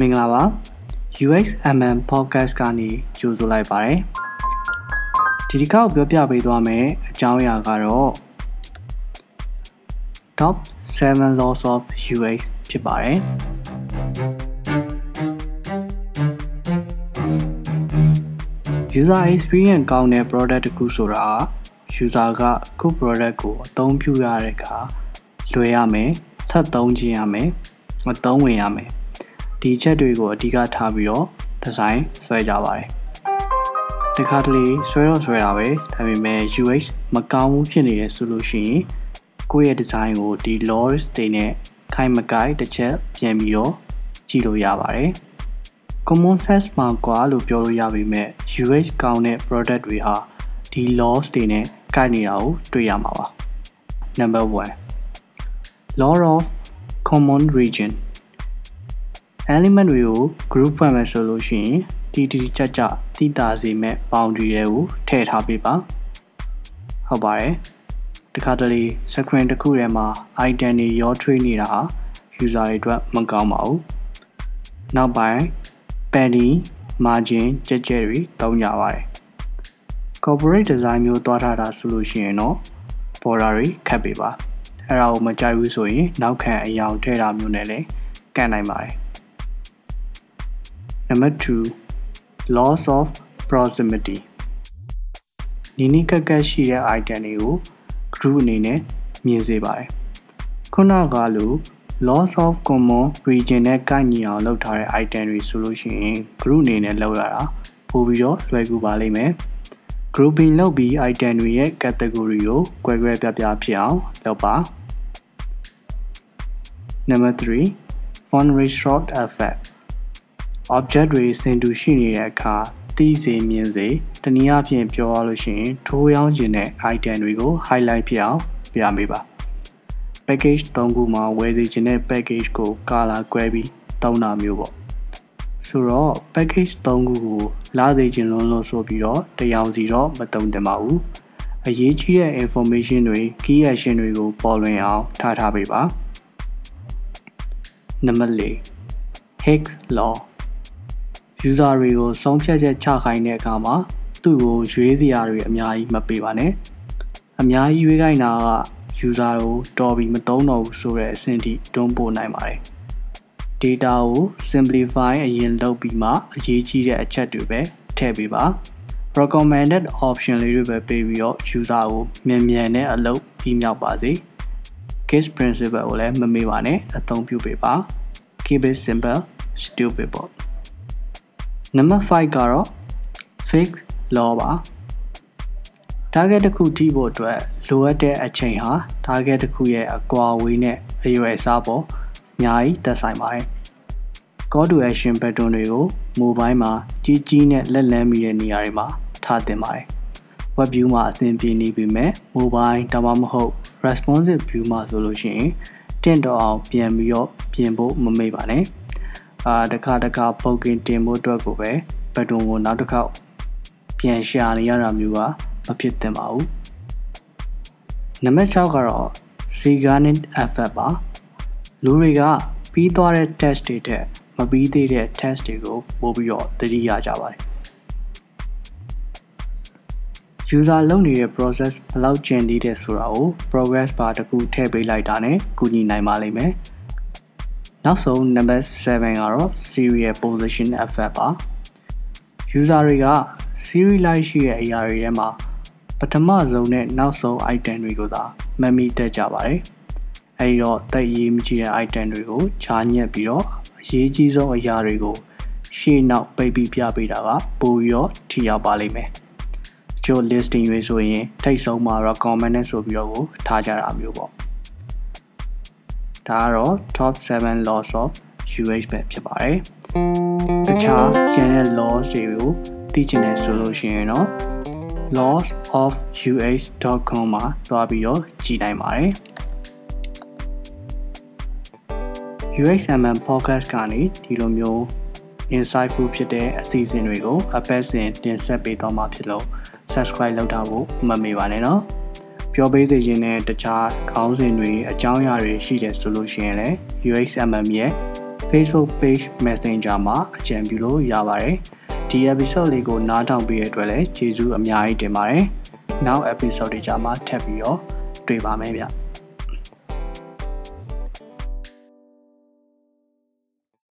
မင်္ဂလာပါ UXMN podcast ကနေကြိုဆိုလိုက်ပါတယ်ဒီတစ်ခေါက်ပြောပြပေးသွားမယ်အကြောင်းအရာကတော့ top 7 laws of UX ဖြစ်ပါတယ် user experience ကောင်းတဲ့ product တစ်ခုဆိုတာ user ကခု product ကိုအသုံးပြုရတဲ့အခါလွယ်ရမယ်ဆက်သုံးခြင်းရမယ်မသုံးဝင်ရမယ် ဒီချက်တွေကိုအဓိကထားပြီးတော့ဒီဇိုင်းဆွဲကြပါတယ်တခါတလေဆွဲတော့ဆွဲတာပဲဒါပေမဲ့ UX မကောင်းဘူးဖြစ်နေတယ်ဆိုလို့ရှိရင်ကိုယ့်ရဲ့ဒီဇိုင်းကိုဒီ laws တွေနဲ့ခိုင်မကိုက်တစ်ချက်ပြန်ပြီးတော့ကြည့်လို့ရပါတယ် common sense မှာကွာလို့ပြောလို့ရပေမဲ့ UX ကောင်းတဲ့ product တွေဟာဒီ laws တွေနဲ့ကိုက်နေတာကိုတွေ့ရမှာပါ number 1 law of common region element တွေကို group ဖွဲ့မယ်ဆိုလို့ရှိရင်တီတီကြကြတိတာစေမဲ့ boundary တွေကိုထည့်ထားပေးပါဟုတ်ပါတယ်တခါတလေ screen တစ်ခုထဲမှာ item တွေရော train နေတာဟာ user တွေအတွက်မကောင်းပါဘူးနောက်ပိုင်း penny margin ကြက်ကြဲတွေတောင်းကြပါတယ် corporate design မျိုးသွားထားတာဆိုလို့ရှိရင်တော့ border တွေခတ်ပေးပါအဲ့ဒါကိုမကြိုက်ဘူးဆိုရင်နောက်ခံအယောင်ထည့်တာမျိုးနဲ့လည်းကန့်နိုင်ပါတယ် Number 2 loss of proximity နီးနီးကပ်ကပ်ရှိတဲ့ item တွေကို group အနေနဲ့မြင်စေပါတယ်ခုနကလို loss of common region နဲ့ကိုက်ညီအောင်လုပ်ထားတဲ့ item တွေဆိုလို့ရှိရင် group အနေနဲ့လုပ်ရတာပိုပြီးတော့လွယ်ကူပါလိမ့်မယ် grouping လုပ်ပြီး item တွေရဲ့ category ကို꿰꿰ပြပြဖြစ်အောင်လုပ်ပါ Number 3 font restrict effect object တွေစင်တူရှိနေတဲ့အခါသိစေမြင်စေတနည်းအားဖြင့်ပြောရလို့ရှိရင်ထိုးရောင်းခြင်းတဲ့ item တွေကို highlight ဖြစ်အောင်ပြမေးပါ package 3ခုမှာဝယ်စီခြင်းတဲ့ package ကို color ကွဲပြီးတောင်းတာမျိုးပေါ့ဆိုတော့ package 3ခုကိုလာစေခြင်းလုံးလို့ဆိုပြီးတော့တရောင်စီတော့မတုံတင်ပါဘူးအရေးကြီးတဲ့ information တွေ key action တွေကိုပေါ်လွင်အောင်ထားထားပေးပါနံပါတ်၄ Hicks law user တွေကိုဆုံးဖြတ်ချက်ချခိုင်းတဲ့အခါမှာသူ့ကိုရွေးစရာတွေအများကြီးမပေးပါနဲ့အများကြီးရွေးခိုင်းတာက user ကိုတော်ပြီးမသုံးတော့ဘူးဆိုတဲ့အဆင့်ထိတွန်းပို့နိုင်ပါတယ် data ကို simplify အရင်လုပ်ပြီးမှအရေးကြီးတဲ့အချက်တွေပဲထည့်ပေးပါ recommended option လေးတွေပဲပေးပြီးတော့ user ကိုမြန်မြန်နဲ့အလုပ်ပြီးမြောက်ပါစေ case principle ကိုလည်းမမေ့ပါနဲ့အသုံးပြုပေးပါ keep it simple stupid ပေါ့ နံပါတ်5ကတော့ fixed law ပါ target တစ်ခုထိဖို့အတွက်လိုအပ်တဲ့အချိန်ဟာ target တစ်ခုရဲ့အကွာအဝေးနဲ့အရွယ်အစားပေါ်အများကြီးသက်ဆိုင်ပါတယ် call to action pattern တွေကို mobile မှာကြီးကြီးနဲ့လက်လန်းမိတဲ့နေရာတွေမှာထားသင့်ပါတယ် web view မှာအဆင်ပြေနေပြီမဲ့ mobile ဒါမှမဟုတ် responsive view မှာဆိုလို့ရှိရင်တင့်တော်အောင်ပြန်ပြီးတော့ပြင်ဖို့မမေ့ပါနဲ့ အာတခါတခါပုတ်ကင်တင်ဖို့အတွက်ကိုပဲဘတ်တွန်ကိုနောက်တစ်ခေါက်ပြန်ရှာနေရတာမျိုးကမဖြစ်သင့်ပါဘူးနံပါတ်6ကတော့ Zeigarnik effect ပါလူတွေကပြီးသွားတဲ့ test တွေထက်မပြီးသေးတဲ့ test တွေကိုပို့ပြီးတော့သတိရကြပါတယ် user လုပ်နေတဲ့ process ဘယ်လောက်ကျန်သေးတယ်ဆိုတာကို progress bar တခုထည့်ပေးလိုက်တာနဲ့ကူညီနိုင်ပါလိမ့်မယ် နောက်ဆုံး number 7ကတော့ serial position effect ပါ user တွေက serial လိုက်ရှိတဲ့အရာတွေထဲမှာပထမဆုံးနဲ့နောက်ဆုံး item တွေကိုသာမမီတက်ကြပါတယ်အဲဒီတော့တိတ်ရေးမကြည့်တဲ့ item တွေကိုခြားညက်ပြီးတော့အရေးကြီးဆုံးအရာတွေကိုရှေ့နောက်ပိတ်ပြီးပြပေးတာကပိုပြီးတော့ထိရောက်ပါလိမ့်မယ်ချို့ listing တွေဆိုရင်ထိတ်ဆုံးမှာ recommend နဲ့ဆိုပြီးတော့ကိုထားကြတာမျိုးပေါ့ ဒါကတော့ top 7 laws of UX ပဲဖြစ်ပါတယ်တခြား general laws တွေကိုသိချင်တယ်ဆိုလို့ရှိရင်တော့ laws.of.ux.com မှာသွားပြီးတော့ကြည့်နိုင်ပါတယ် UXMN podcast ကနေဒီလိုမျိုး insightful ဖြစ်တဲ့အစီအစဉ်တွေကိုအပတ်စဉ်တင်ဆက်ပေးသွားမှာဖြစ်လို့ subscribe လုပ်ထားဖို့မမေ့ပါနဲ့နော် ပြောပေးစေခြင်းနဲ့တခြားခေါင်းစဉ်တွေအကြောင်းအရာတွေရှိတယ်ဆိုလို့ရှိရင်လည်း UXMM ရဲ့ Facebook page Messenger မှာအကြံပြုလို့ရပါတယ်ဒီ episode လေးကိုနားထောင်ပြီးရတဲ့အတွက်လည်းကျေးဇူးအများကြီးတင်ပါတယ်နောက် episode တွေကြမှာထပ်ပြီးတော့တွေ့ပါမယ်ဗျ